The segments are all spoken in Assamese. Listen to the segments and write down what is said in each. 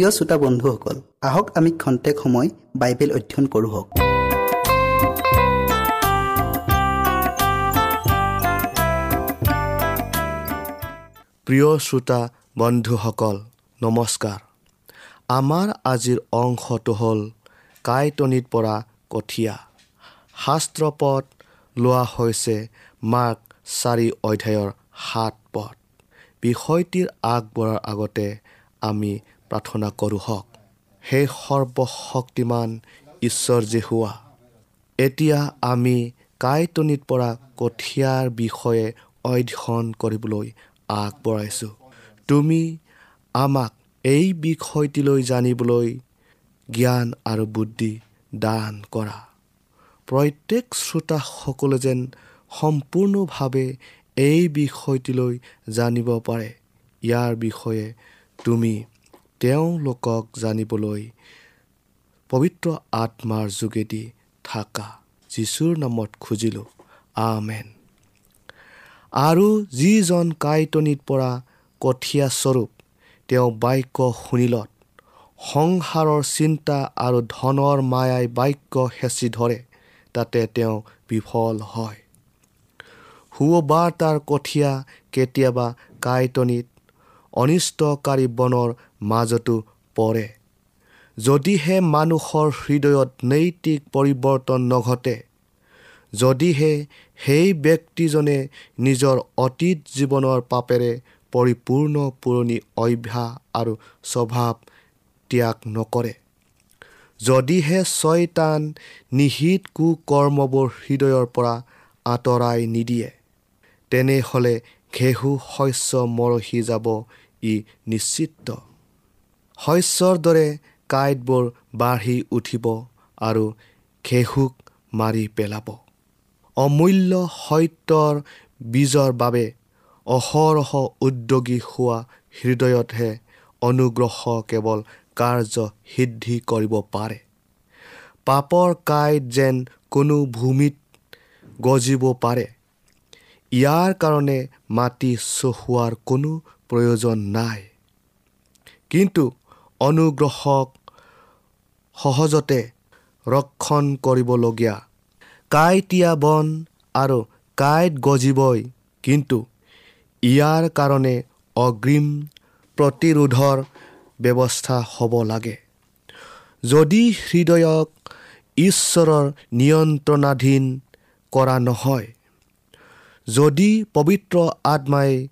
প্ৰিয় শ্ৰোতা বন্ধুসকল আহক আমি খন্তেক সময় বাইবেল অধ্যয়ন কৰোঁ হওক। প্ৰিয় শ্ৰোতা বন্ধুসকল নমস্কাৰ। আমাৰ আজিৰ অংশটো হ'ল কাইটনিত পৰা কঠীয়া। শাস্ত্ৰপদ লোৱা হৈছে মাৰ্ক চাৰি অধ্যায়ৰ সাত পদ। বিষয়টিৰ আগবঢ়াৰ আগতে আমি প্ৰাৰ্থনা কৰোঁ হওক। সেই সৰ্বশক্তিমান ঈশ্বৰ যে হোৱা এতিয়া আমি কাইটনিত পৰা কঠীয়াৰ বিষয়ে অধ্যয়ন কৰিবলৈ আগবঢ়াইছোঁ। তুমি আমাক এই বিষয়টিলৈ জানিবলৈ জ্ঞান আৰু বুদ্ধি দান কৰা। প্ৰত্যেক শ্ৰোতাসকলে যেন সম্পূৰ্ণভাৱে এই বিষয়টিলৈ জানিব পাৰে ইয়াৰ বিষয়ে তুমি তেওঁলোকক জানিবলৈ পবিত্ৰ আত্মাৰ যোগেদি থাকা। যীশুৰ নামত খুজিলোঁ আমেন। আৰু যিজন কাইটনিত পৰা কঠীয়া স্বৰূপ তেওঁ বাক্য শুনিলত সংসাৰৰ চিন্তা আৰু ধনৰ মায়াই বাক্য হেঁচি ধৰে তাতে তেওঁ বিফল হয়। সুবাৰ্তাৰ কঠীয়া কেতিয়াবা কাইটনিত অনিষ্টকাৰী বনৰ মাজতো পৰে। যদিহে মানুহৰ হৃদয়ত নৈতিক পৰিৱৰ্তন নঘটে যদিহে সেই ব্যক্তিজনে নিজৰ অতীত জীৱনৰ পাপেৰে পৰিপূৰ্ণ পুৰণি অভ্যাস আৰু স্বভাৱ ত্যাগ নকৰে যদিহে ছয়তান নিহিত কুকৰ্মবোৰ হৃদয়ৰ পৰা আঁতৰাই নিদিয়ে তেনেহ'লে ঘেঁহু শস্য মৰহি যাব ই নিশ্চিত। শস্যৰ দৰে কাঁইটবোৰ বাঢ়ি উঠিব আৰু ঘেঁহুক মাৰি পেলাব। অমূল্য সত্যৰ বীজৰ বাবে অহৰহ উদ্যোগী হোৱা হৃদয়তহে অনুগ্ৰহ কেৱল কাৰ্য সিদ্ধি কৰিব পাৰে। পাপৰ কাঁইট যেন কোনো ভূমিত গজিব পাৰে। ইয়াৰ কাৰণে মাটি চহোৱাৰ কোনো প্ৰয়োজন নাই। কিন্তু অনুগ্ৰহক সহজতে ৰক্ষণ কৰিবলগীয়া। কাঁইটীয়া বন আৰু কাঁইট গজিবই কিন্তু ইয়াৰ কাৰণে অগ্ৰিম প্ৰতিৰোধৰ ব্যৱস্থা হ'ব লাগে। যদি হৃদয়ক ঈশ্বৰৰ নিয়ন্ত্ৰণাধীন কৰা নহয় যদি পবিত্ৰ আত্মাই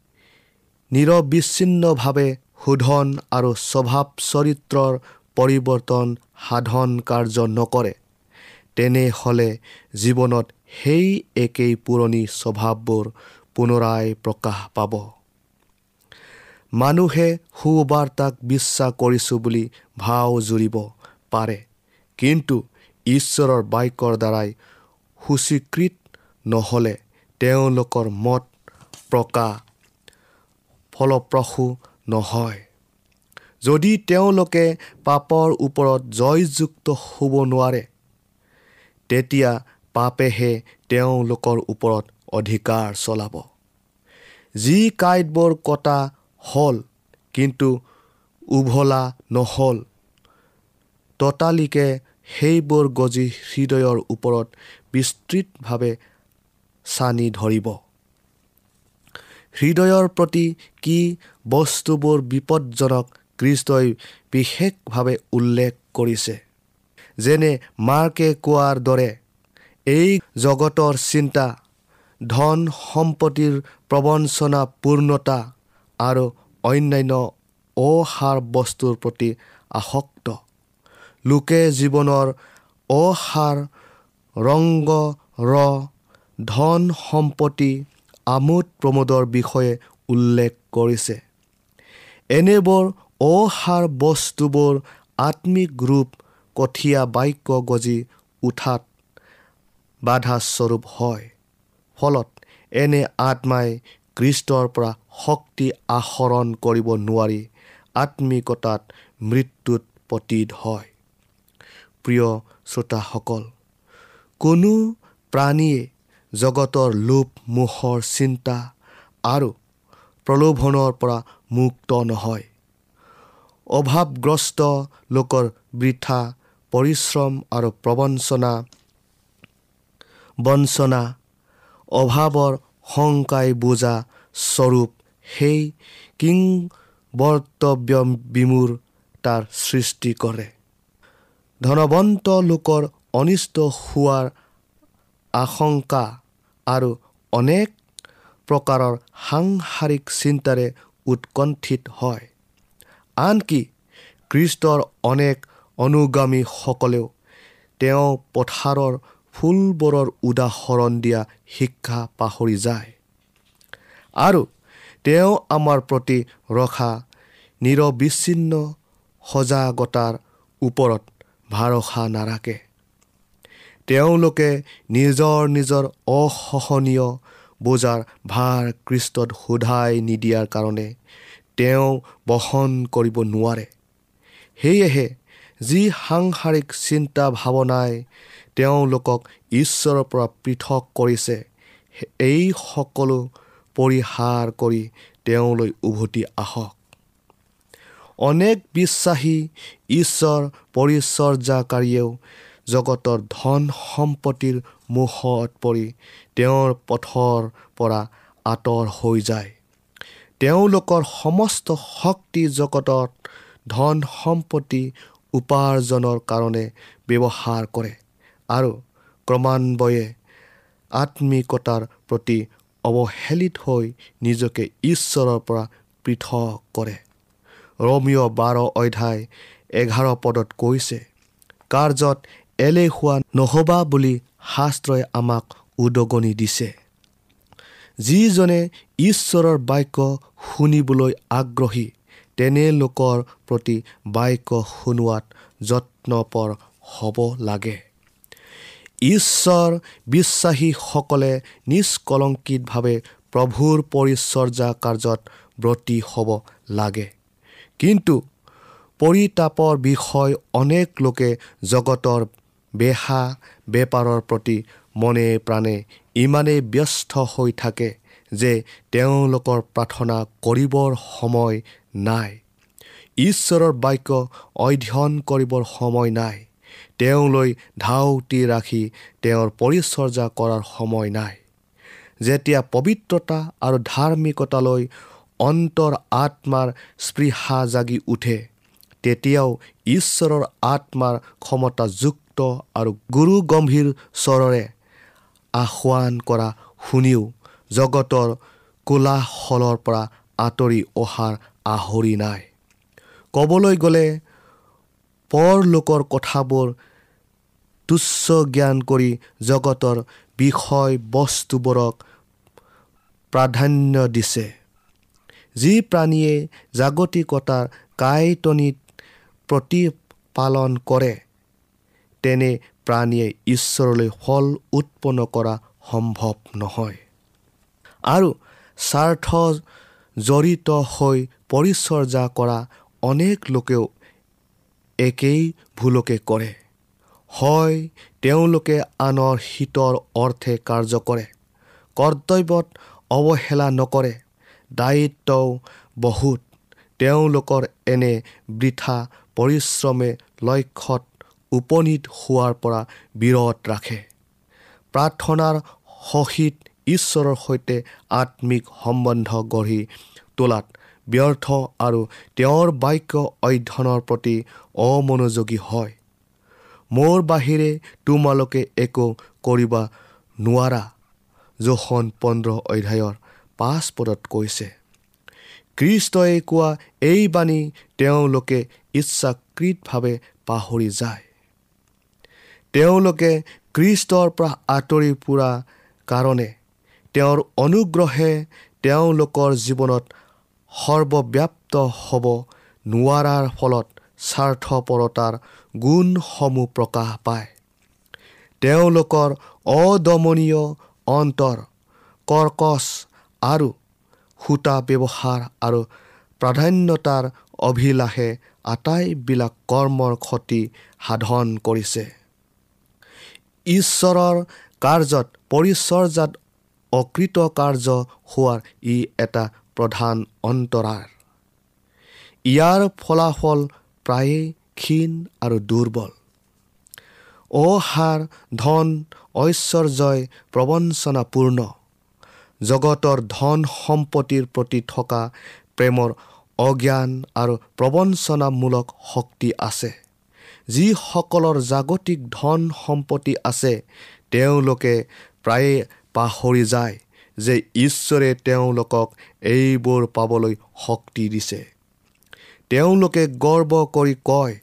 নিৰবিচ্ছিন্নভাৱে শোধন আৰু স্বভাৱ চৰিত্ৰৰ পৰিৱৰ্তন সাধন কাৰ্য নকৰে। তেনেহ'লে জীৱনত সেই একেই পুৰণি স্বভাৱবোৰ পুনৰাই প্ৰকাশ পাব। মানুহে সুবাৰ্তাক বিশ্বাস কৰিছোঁ বুলি ভাও জুৰিব পাৰে কিন্তু ঈশ্বৰৰ বাক্যৰ দ্বাৰাই সূচীকৃত নহ'লে তেওঁলোকৰ মত প্ৰকাশ ফলপ্ৰসূ নহয়। যদি তেওঁলোকে পাপৰ ওপৰত জয়যুক্ত হ'ব নোৱাৰে তেতিয়া পাপেহে তেওঁলোকৰ ওপৰত অধিকাৰ চলাব। যি কাঁইটবোৰ কটা হ'ল কিন্তু উভলা নহ'ল ততালিকে সেইবোৰ গজি হৃদয়ৰ ওপৰত বিস্তৃতভাৱে চানি ধৰিব। হৃদয়ৰ প্ৰতি কি বস্তুবোৰ বিপদজনক কৃষ্টই বিশেষভাৱে উল্লেখ কৰিছে। যেনে মাৰ্কে কোৱাৰ দৰে এই জগতৰ চিন্তা ধন সম্পত্তিৰ প্ৰবঞ্চনা পূৰ্ণতা আৰু অন্যান্য অসাৰ বস্তুৰ প্ৰতি আসক্ত। লোকে জীৱনৰ অসাৰ ৰংগ ৰ ধন সম্পত্তি আমোদ প্ৰমোদৰ বিষয়ে উল্লেখ কৰিছে। এনেবোৰ অসাৰ বস্তুবোৰ আত্মিক ৰূপ কঠীয়া বাক্য গজি উঠাত বাধাস্বৰূপ হয়। ফলত এনে আত্মাই কৃষ্টৰ পৰা শক্তি আহৰণ কৰিব নোৱাৰি আত্মিকতাত মৃত্যুত পতীত হয়। প্ৰিয় শ্ৰোতাসকল কোনো প্ৰাণীয়ে জগতৰ লোভ মোহৰ চিন্তা আৰু প্ৰলোভনৰ পৰা মুক্ত নহয়। অভাৱগ্ৰস্ত লোকৰ বৃথা পৰিশ্ৰম আৰু প্ৰবঞ্চনা বঞ্চনা অভাৱৰ শংকাই বুজা স্বৰূপ সেই কিং বৰ্তব্য বিমূৰ তাৰ সৃষ্টি কৰে। ধনৱন্ত লোকৰ অনিষ্ট হোৱাৰ আশংকা আৰু অনেক প্ৰকাৰৰ সাংসাৰিক চিন্তাৰে উৎকণ্ঠিত হয়। আনকি কৃষ্টৰ অনেক অনুগামীসকলেও তেওঁ পথাৰৰ ফুলবোৰৰ উদাহৰণ দিয়া শিক্ষা পাহৰি যায়। আৰু তেওঁ আমাৰ প্ৰতি ৰখা নিৰবিচ্ছিন্ন সজাগতাৰ ওপৰত ভৰসা নাৰাখে। তেওঁলোকে নিজৰ নিজৰ অসহনীয় বোজাৰ ভাৰ কৃষ্টত সোধাই নিদিয়াৰ কাৰণে তেওঁ বহন কৰিব নোৱাৰে। সেয়েহে যি সাংসাৰিক চিন্তা ভাৱনাই তেওঁলোকক ঈশ্বৰৰ পৰা পৃথক কৰিছে এই সকলো পৰিহাৰ কৰি তেওঁলৈ উভতি আহক। অনেক বিশ্বাসী ঈশ্বৰ পৰিচৰ্যাকাৰীয়েও জগতৰ ধন সম্পত্তিৰ মুখত পৰি তেওঁৰ পথৰ পৰা আঁতৰ হৈ যায়। তেওঁলোকৰ সমস্ত শক্তি জগতত ধন সম্পত্তি উপাৰ্জনৰ কাৰণে ব্যৱহাৰ কৰে আৰু ক্ৰমান্বয়ে আত্মিকতাৰ প্ৰতি অৱহেলিত হৈ নিজকে ঈশ্বৰৰ পৰা পৃথক কৰে। ৰমিঅ বাৰ অধ্যায় এঘাৰ পদত কৈছে কাৰ্যত এলেহুৱা নহ'বা বুলি শাস্ত্ৰই আমাক উদগনি দিছে। যিজনে ঈশ্বৰৰ বাক্য শুনিবলৈ আগ্ৰহী তেনে লোকৰ প্ৰতি বাক্য শুনোৱাত যত্নপৰ হ'ব লাগে। ঈশ্বৰ বিশ্বাসীসকলে নিষ্কলংকিতভাৱে প্ৰভুৰ পৰিচৰ্যা কাৰ্যত ব্ৰতী হ'ব লাগে। কিন্তু পৰিতাপৰ বিষয় অনেক লোকে জগতৰ বেহা বেপাৰৰ প্ৰতি মনে প্ৰাণে ইমানেই ব্যস্ত হৈ থাকে যে তেওঁলোকৰ প্ৰাৰ্থনা কৰিবৰ সময় নাই। ঈশ্বৰৰ বাক্য অধ্যয়ন কৰিবৰ সময় নাই। তেওঁলৈ ধাউতি ৰাখি তেওঁৰ পৰিচৰ্যা কৰাৰ সময় নাই। যেতিয়া পবিত্ৰতা আৰু ধাৰ্মিকতালৈ অন্তৰ আত্মাৰ স্পৃহা জাগি উঠে তেতিয়াও ঈশ্বৰৰ আত্মাৰ ক্ষমতাযুক্ত আৰু গুৰু গম্ভীৰ স্বৰেৰে আহ্বান কৰা শুনিও জগতৰ কোলাহলৰ পৰা আঁতৰি অহাৰ আহৰি নাই। ক'বলৈ গ'লে পৰলোকৰ কথাবোৰ তুচ্ছ জ্ঞান কৰি জগতৰ বিষয় বস্তুবোৰক প্ৰাধান্য দিছে। যি প্ৰাণীয়ে জাগতিকতাৰ কাইটনিত প্ৰতিপালন কৰে তেনে প্ৰাণীয়ে ঈশ্বৰলৈ ফল উৎপন্ন কৰা সম্ভৱ নহয়। আৰু স্বাৰ্থ জড়িত হৈ পৰিচৰ্যা কৰা অনেক লোকেও একেই ভুলকে কৰে। হয় তেওঁলোকে আনৰ হিতৰ অৰ্থে কাৰ্য কৰে কৰ্তব্যত অৱহেলা নকৰে দায়িত্বও বহুত। তেওঁলোকৰ এনে বৃথা পৰিশ্ৰমে লক্ষ্যত উপনীত হোৱাৰ পৰা বিৰত ৰাখে। প্ৰাৰ্থনাৰ সহিত ঈশ্বৰৰ সৈতে আত্মিক সম্বন্ধ গঢ়ি তোলাত ব্যৰ্থ আৰু তেওঁৰ বাক্য অধ্যয়নৰ প্ৰতি অমনোযোগী হয়। মোৰ বাহিৰে তোমালোকে একো কৰিব নোৱাৰা জোখন পোন্ধৰ অধ্যায়ৰ পাঁচ পদত কৈছে। কৃষ্টই কোৱা এই বাণী তেওঁলোকে ইচ্ছাকৃতভাৱে পাহৰি যায়। তেওঁলোকে কৃষ্টৰ পৰা আঁতৰি ফুৰা কাৰণে তেওঁৰ অনুগ্ৰহে তেওঁলোকৰ জীৱনত সৰ্বব্যাপ্ত হ'ব নোৱাৰাৰ ফলত স্বাৰ্থপৰতাৰ গুণসমূহ প্ৰকাশ পায়। তেওঁলোকৰ অদমনীয় অন্তৰ কৰ্কচ আৰু সূতা ব্যৱহাৰ আৰু প্ৰাধান্যতাৰ অভিলাষে আটাইবিলাক কৰ্মৰ ক্ষতি সাধন কৰিছে। ঈশ্বৰৰ কাৰ্যত পৰিচৰ্যাত অকৃতকাৰ্য হোৱাৰ ই এটা প্ৰধান অন্তৰাৰ। ইয়াৰ ফলাফল প্ৰায়ে ক্ষীণ আৰু দুৰ্বল। অহাৰ ধন ঐশ্বৰ্যই প্ৰবঞ্চনাপূৰ্ণ। জগতৰ ধন সম্পত্তিৰ প্ৰতি থকা প্ৰেমৰ অজ্ঞান আৰু প্ৰবঞ্চনামূলক শক্তি আছে। যিসকলৰ জাগতিক ধন সম্পত্তি আছে তেওঁলোকে প্ৰায়ে পাহৰি যায় যে ঈশ্বৰে তেওঁলোকক এইবোৰ পাবলৈ শক্তি দিছে। তেওঁলোকে গৰ্ব কৰি কয়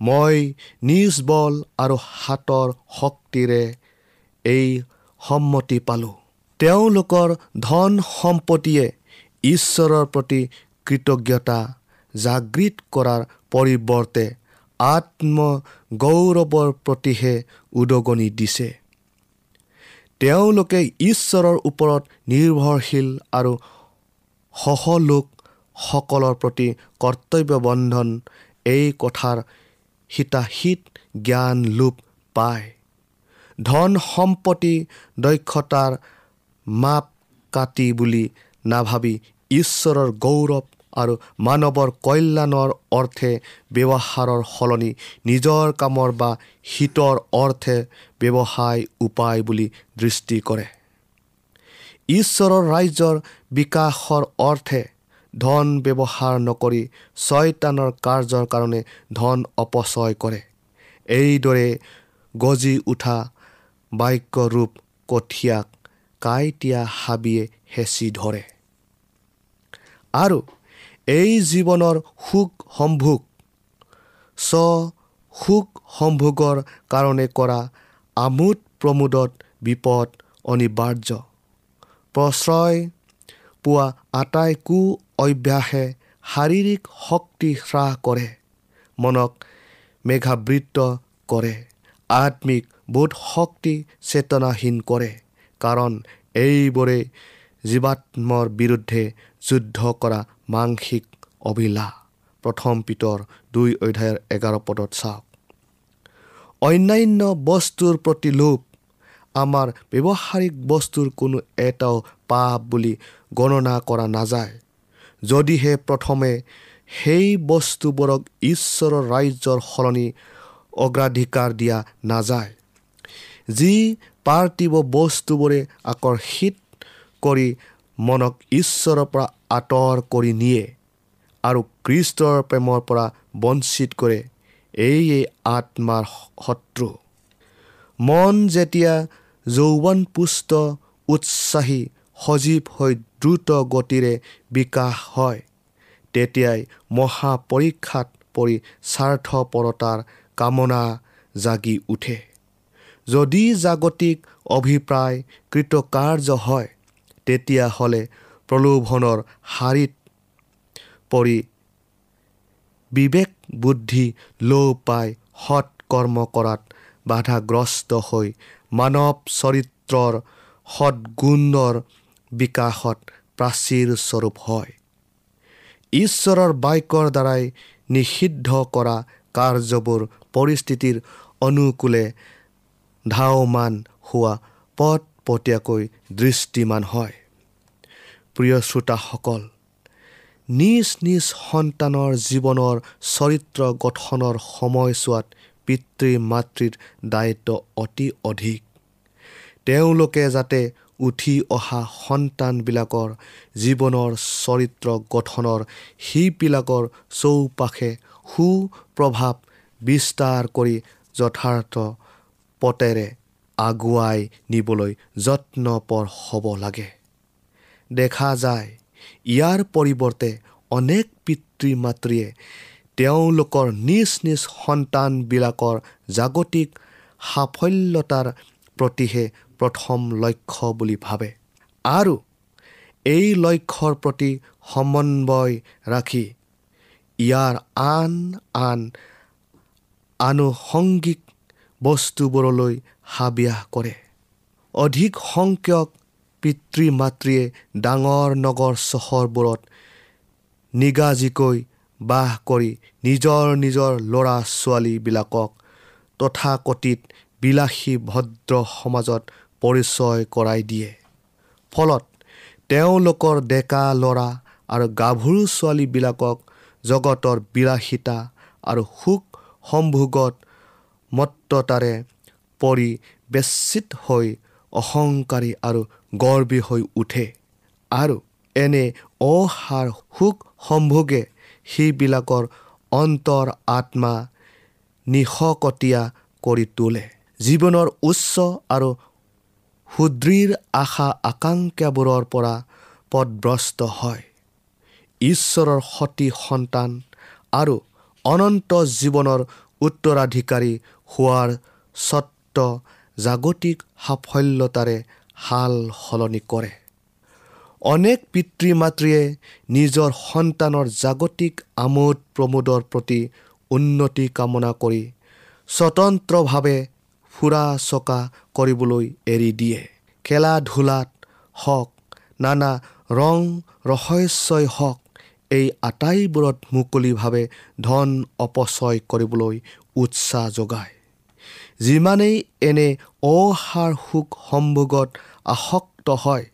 মই নিজ বল আৰু হাতৰ শক্তিৰে এই সন্মতি পালোঁ। তেওঁলোকৰ ধন সম্পত্তিয়ে ঈশ্বৰৰ প্ৰতি কৃতজ্ঞতা জাগৃত কৰাৰ পৰিৱৰ্তে আত্মগৌৰৱৰ প্ৰতিহে উদগনি দিছে। তেওঁলোকে ঈশ্বৰৰ ওপৰত নিৰ্ভৰশীল আৰু সহলোক সকলৰ প্ৰতি কৰ্তব্য বন্ধন এই কথাৰ হিতাহিত জ্ঞান লোপ পায়। ধন সম্পত্তি দক্ষতাৰ মাপ কাটি বুলি নাভাবি ঈশ্বৰৰ গৌৰৱ আৰু মানৱৰ কল্যাণৰ অৰ্থে ব্যৱহাৰৰ সলনি নিজৰ কামৰ বা হিতৰ অৰ্থে ব্যৱসায় উপায় বুলি দৃষ্টি কৰে। ঈশ্বৰৰ ৰাজ্যৰ বিকাশৰ অৰ্থে ধন ব্যৱহাৰ নকৰি ছয়তানৰ কাৰ্যৰ কাৰণে ধন অপচয় কৰে। এইদৰে গজি উঠা বাক্যৰূপ কঠীয়াক কাইটীয়া হাবিয়ে হেঁচি ধৰে। আৰু এই জীৱনৰ সুখ সম্ভোগ। স্ব সুখ সম্ভোগৰ কাৰণে কৰা আমোদ প্ৰমোদত বিপদ অনিবাৰ্য। প্ৰশ্ৰয় পোৱা আটাই কু অভ্যাসে শাৰীৰিক শক্তি হ্ৰাস কৰে মনক মেঘাবৃত্ত কৰে আত্মিক বোধ শক্তি চেতনাহীন কৰে কাৰণ এইবোৰে জীৱাত্মৰ বিৰুদ্ধে যুদ্ধ কৰা মাংসিক অভিলাষ প্ৰথম পিতৰ দুই অধ্যায়ৰ এঘাৰ পদত চাওক। অন্যান্য বস্তুৰ প্ৰতি লোভ। আমাৰ ব্যৱহাৰিক বস্তুৰ কোনো এটাও পাপ বুলি গণনা কৰা নাযায়। যদিহে প্ৰথমে সেই বস্তুবোৰক ঈশ্বৰৰ ৰাজ্যৰ সলনি অগ্ৰাধিকাৰ দিয়া নাযায়। যি পাৰ্থিৱ বস্তুবোৰে আকৰ্ষিত কৰি মনক ঈশ্বৰৰ পৰা আঁতৰ কৰি নিয়ে আৰু কৃষ্টৰ প্ৰেমৰ পৰা বঞ্চিত কৰে। এইয়ে আত্মাৰ শত্ৰু। মন যেতিয়া যৌৱনপুষ্ট উৎসাহী সজীৱ হৈ দ্ৰুত গতিৰে বিকাশ হয় তেতিয়াই মহাপৰীক্ষাত পৰি স্বাৰ্থপৰতাৰ কামনা জাগি উঠে। যদি জাগতিক অভিপ্ৰায় কৃতকাৰ্য হয় তেতিয়াহ'লে প্ৰলোভনৰ শাৰীত পৰি বিবেক বুদ্ধি লোপ পাই সৎ কৰ্ম কৰাত বাধাগ্ৰস্ত হৈ মানৱ চৰিত্ৰৰ সৎগুণৰ বিকাশত প্ৰাচীৰ স্বৰূপ হয়। ঈশ্বৰৰ বাক্যৰ দ্বাৰাই নিষিদ্ধ কৰা কাৰ্যবোৰ পৰিস্থিতিৰ অনুকূলে ধাওমান হোৱা পথ পটীয়াকৈ দৃষ্টিমান হয়। প্ৰিয় শ্ৰোতাসকল নিজ নিজ সন্তানৰ জীৱনৰ চৰিত্ৰ গঠনৰ সময়ছোৱাত পিতৃ মাতৃৰ দায়িত্ব অতি অধিক। তেওঁলোকে যাতে উঠি অহা সন্তানবিলাকৰ জীৱনৰ চৰিত্ৰ গঠনৰ শিপবিলাকৰ চৌপাশে সুপ্ৰভাৱ বিস্তাৰ কৰি যথাৰ্থ পথেৰে আগুৱাই নিবলৈ যত্নপৰ হ'ব লাগে। দেখা যায়। ইয়াৰ পৰিৱৰ্তে অনেক পিতৃ মাতৃয়ে তেওঁলোকৰ নিজ নিজ সন্তানবিলাকৰ জাগতিক সাফল্যতাৰ প্ৰতিহে প্ৰথম লক্ষ্য বুলি ভাবে। আৰু এই লক্ষ্যৰ প্ৰতি সমন্বয় ৰাখি ইয়াৰ আন আন আনুষংগিক বস্তুবোৰলৈ হাবিয়াস কৰে। অধিক সংখ্যক পিতৃ মাতৃয়ে ডাঙৰ নগৰ চহৰবোৰত নিগাজিকৈ বাস কৰি নিজৰ নিজৰ ল'ৰা ছোৱালীবিলাকক তথাকথিত বিলাসী ভদ্ৰ সমাজত পৰিচয় কৰাই দিয়ে। ফলত তেওঁলোকৰ ডেকা ল'ৰা আৰু গাভৰু ছোৱালীবিলাকক জগতৰ বিলাসিতা আৰু সুখ সম্ভোগত মত্ততাৰে পৰি বেচিত হৈ অহংকাৰী আৰু গৰ্বী হৈ উঠে আৰু এনে অসাৰ সুখ সম্ভোগে সেইবিলাকৰ অন্তৰ আত্মা নিশকটীয়া কৰি তোলে। জীৱনৰ উচ্চ আৰু সুদৃঢ় আশা আকাংক্ষাবোৰৰ পৰা পদভ্ৰষ্ট হয়। ঈশ্বৰৰ সতী সন্তান আৰু অনন্ত জীৱনৰ উত্তৰাধিকাৰী হোৱাৰ স্বত্ব জাগতিক সাফল্যতাৰে সাল সলনি কৰে। অনেক পিতৃ মাতৃয়ে নিজৰ সন্তানৰ জাগতিক আমোদ প্ৰমোদৰ প্ৰতি উন্নতি কামনা কৰি স্বতন্ত্ৰভাৱে ফুৰা চকা কৰিবলৈ এৰি দিয়ে। খেলা ধূলাত হওক নানা ৰং ৰহস্যই হওক এই আটাইবোৰত মুকলিভাৱে ধন অপচয় কৰিবলৈ উৎসাহ যোগায়। যিমানেই এনে অসাৰ সুখ সম্ভোগত আসক্ত হয়।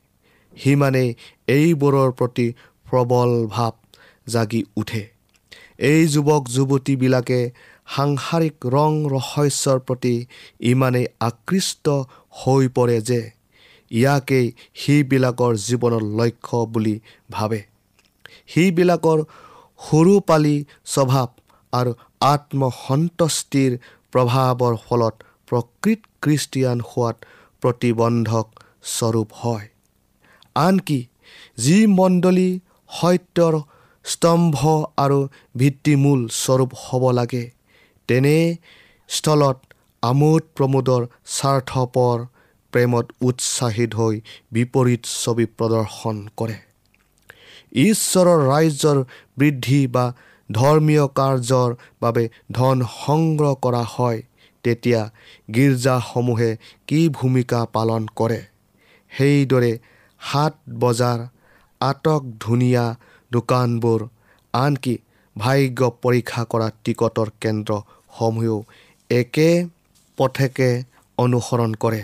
সিমানেই এইবোৰৰ প্ৰতি প্ৰবল ভাৱ জাগি উঠে। এই যুৱক যুৱতীবিলাকে সাংসাৰিক ৰং ৰহস্যৰ প্ৰতি ইমানেই আকৃষ্ট হৈ পৰে যে ইয়াকেই সেইবিলাকৰ জীৱনৰ লক্ষ্য বুলি ভাবে। সেইবিলাকৰ সৰু পালি স্বভাৱ আৰু আত্মসন্তুষ্টিৰ প্ৰভাৱৰ ফলত প্ৰকৃত খ্ৰীষ্টিয়ান হোৱাত প্ৰতিবন্ধক স্বৰূপ হয়। আনকি যি মণ্ডলী সত্যৰ স্তম্ভ আৰু ভিত্তিমূল স্বৰূপ হ'ব লাগে তেনে স্থলত আমোদ প্ৰমোদৰ স্বাৰ্থপৰ প্ৰেমত উৎসাহিত হৈ বিপৰীত ছবি প্ৰদৰ্শন কৰে। ঈশ্বৰৰ ৰাজ্যৰ বৃদ্ধি বা ধৰ্মীয় কাৰ্যৰ বাবে ধন সংগ্ৰহ কৰা হয় তেতিয়া গীৰ্জাসমূহে কি ভূমিকা পালন কৰে? সেইদৰে হাট বজাৰ আটক ধুনীয়া দোকানবোৰ আনকি ভাগ্য পৰীক্ষা কৰা টিকটৰ কেন্দ্ৰসমূহেও একে পথেকে অনুসৰণ কৰে।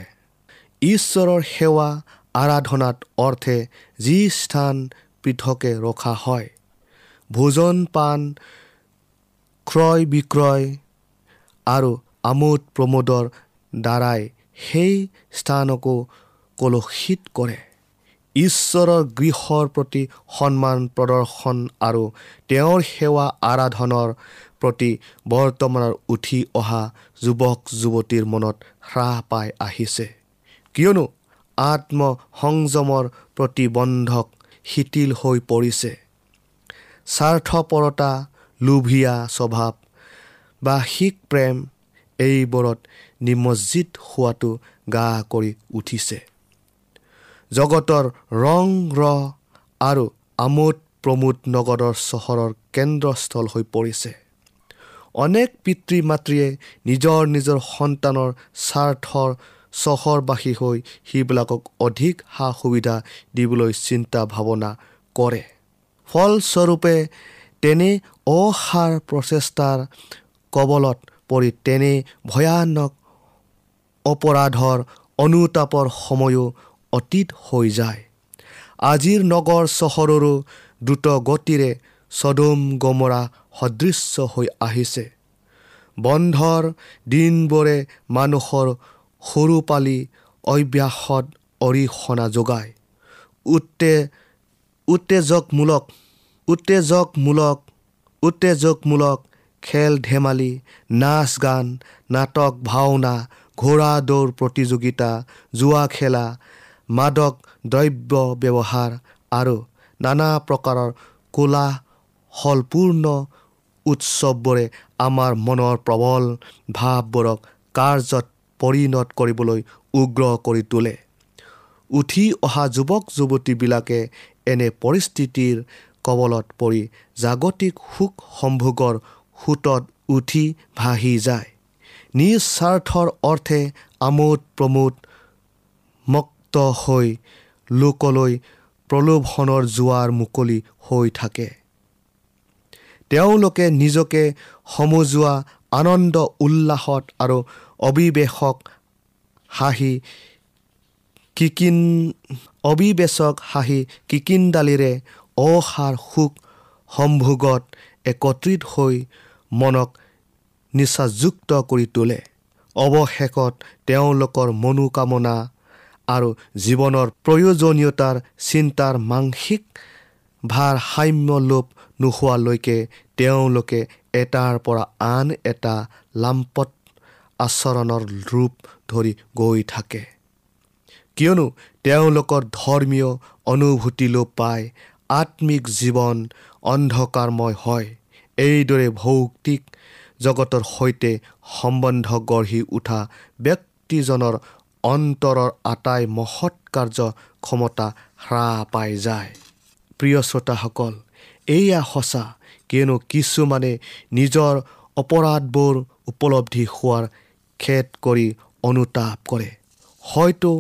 ঈশ্বৰৰ সেৱা আৰাধনাত অৰ্থে যি স্থান পৃথকে ৰখা হয় ভোজন পাণ ক্ৰয় বিক্ৰয় আৰু আমোদ প্ৰমোদৰ দ্বাৰাই সেই স্থানকো কলুষিত কৰে। ঈশ্বৰৰ গৃহৰ প্ৰতি সন্মান প্ৰদৰ্শন আৰু তেওঁৰ সেৱা আৰাধনৰ প্ৰতি বৰ্তমানৰ উঠি অহা যুৱক যুৱতীৰ মনত হ্ৰাস পাই আহিছে। কিয়নো আত্মসংযমৰ প্ৰতিবন্ধক শিথিল হৈ পৰিছে। স্বাৰ্থপৰতা লোভীয়া স্বভাৱ বা শিখ প্ৰেম এইবোৰত নিমজ্জিত হোৱাটো গা কৰি উঠিছে। জগতৰ ৰং ৰ আৰু আমোদ প্ৰমোদ নগৰৰ চহৰৰ কেন্দ্ৰস্থল হৈ পৰিছে। অনেক পিতৃ মাতৃয়ে নিজৰ নিজৰ সন্তানৰ স্বাৰ্থৰ চহৰবাসী হৈ সেইবিলাকক অধিক সা সুবিধা দিবলৈ চিন্তা ভাৱনা কৰে। ফলস্বৰূপে তেনে অসাৰ প্ৰচেষ্টাৰ কবলত পৰি তেনে ভয়ানক অপৰাধৰ অনুতাপৰ সময়ো অতীত হৈ যায়। আজিৰ নগৰ চহৰৰো দ্ৰুত গতিৰে চদুম গমৰা সদৃশ্য হৈ আহিছে। বন্ধৰ দিনবোৰে মানুহৰ সৰু পালি অভ্যাসত অৰিহণা যোগায়। উত্তে উত্তেজকমূলক উত্তেজকমূলক উত্তেজকমূলক খেল ধেমালি নাচ গান নাটক ভাওনা ঘোঁৰা দৌৰ প্ৰতিযোগিতা জোৱা খেলা মাদক দ্ৰব্য ব্যৱহাৰ আৰু নানা প্ৰকাৰৰ কোলাহলপূৰ্ণ উৎসৱবোৰে আমাৰ মনৰ প্ৰবল ভাৱবোৰক কাৰ্যত পৰিণত কৰিবলৈ উগ্ৰ কৰি তোলে। উঠি অহা যুৱক যুৱতীবিলাকে এনে পৰিস্থিতিৰ কবলত পৰি জাগতিক সুখ সম্ভোগৰ সোঁতত উঠি ভাহি যায়। নিজ স্বাৰ্থৰ অৰ্থে আমোদ প্ৰমোদ মুক্ত হৈ লোকলৈ প্ৰলোভনৰ জোৱাৰ মুকলি হৈ থাকে। তেওঁলোকে নিজকে সমজোৱা আনন্দ উল্লাসত আৰু অবিবেশক হাঁহি কিকিন অবিবেচক হাঁহি কিকিনডালিৰে অসাৰ সুখ সম্ভোগত একত্ৰিত হৈ মনক নিচাযুক্ত কৰি তোলে। অৱশেষত তেওঁলোকৰ মনোকামনা আৰু জীৱনৰ প্ৰয়োজনীয়তাৰ চিন্তাৰ মানসিক ভাৰসাম্য লোপ নোহোৱালৈকে তেওঁলোকে এটাৰ পৰা আন এটা লাম্পট আচৰণৰ ৰূপ ধৰি গৈ থাকে। কিয়নো তেওঁলোকৰ ধৰ্মীয় অনুভূতি লোপ পাই আত্মিক জীৱন অন্ধকাৰময় হয়। এইদৰে ভৌতিক জগতৰ সৈতে সম্বন্ধ গঢ়ি উঠা ব্যক্তিজনৰ অন্তৰৰ আটাই মহৎ কাৰ্য ক্ষমতা হ্ৰাস পাই যায়। প্ৰিয় শ্ৰোতাসকল এয়া সঁচা কিয়নো কিছুমানে নিজৰ অপৰাধবোৰ উপলব্ধি হোৱাৰ খেদ কৰি অনুতাপ কৰে। হয়তো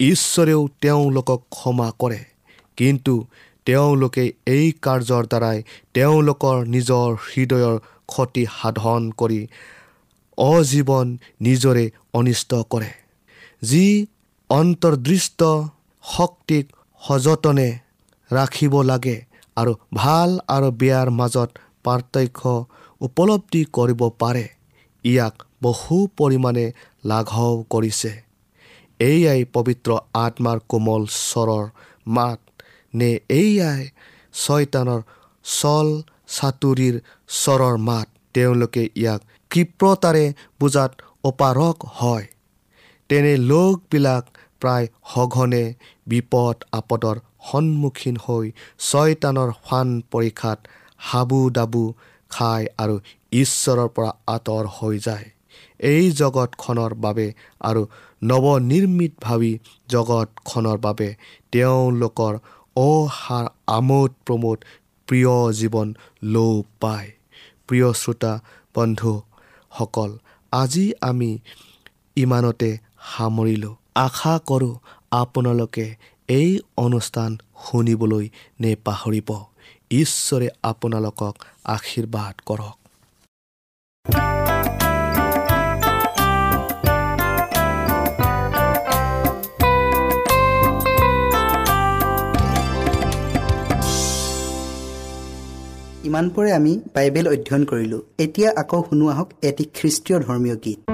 ঈশ্বৰেও তেওঁলোকক ক্ষমা কৰে কিন্তু তেওঁলোকে এই কাৰ্যৰ দ্বাৰাই তেওঁলোকৰ নিজৰ হৃদয়ৰ ক্ষতি সাধন কৰি অজীৱন নিজৰে অনিষ্ট কৰে। যি অন্তৰ্দৃষ্ট শক্তিক সযতনে ৰাখিব লাগে আৰু ভাল আৰু বেয়াৰ মাজত পাৰ্থক্য উপলব্ধি কৰিব পাৰে ইয়াক বহু পৰিমাণে লাঘৱ কৰিছে। এয়াই পবিত্ৰ আত্মাৰ কোমল স্বৰৰ মাত নে এয়াই ছয়তানৰ চল চাতুৰিৰ স্বৰৰ মাত? তেওঁলোকে ইয়াক ক্ষিপ্ৰতাৰে বুজাত অপাৰক হয়। তেনে লোকবিলাক প্ৰায় সঘনে বিপদ আপদৰ সন্মুখীন হৈ ছয়তানৰ ফান পৰীক্ষাত হাবু দাবু খায় আৰু ঈশ্বৰৰ পৰা আঁতৰ হৈ যায়। এই জগতখনৰ বাবে আৰু নৱনিৰ্মিত ভাবি জগতখনৰ বাবে তেওঁলোকৰ অসাৰ আমোদ প্ৰমোদ প্ৰিয় জীৱন লোপ পায়। প্ৰিয় শ্ৰোতা বন্ধুসকল আজি আমি ইমানতে সামৰিলোঁ। আশা কৰোঁ আপোনালোকে এই অনুষ্ঠান শুনিবলৈ নেপাহৰিব ঈশ্বৰে আপোনালোকক আশীৰ্বাদ কৰক। ইমানপৰে আমি বাইবেল অধ্যয়ন কৰিলোঁ। এতিয়া আকৌ শুনো আহক এটি খ্ৰীষ্টীয় ধৰ্মীয় গীত।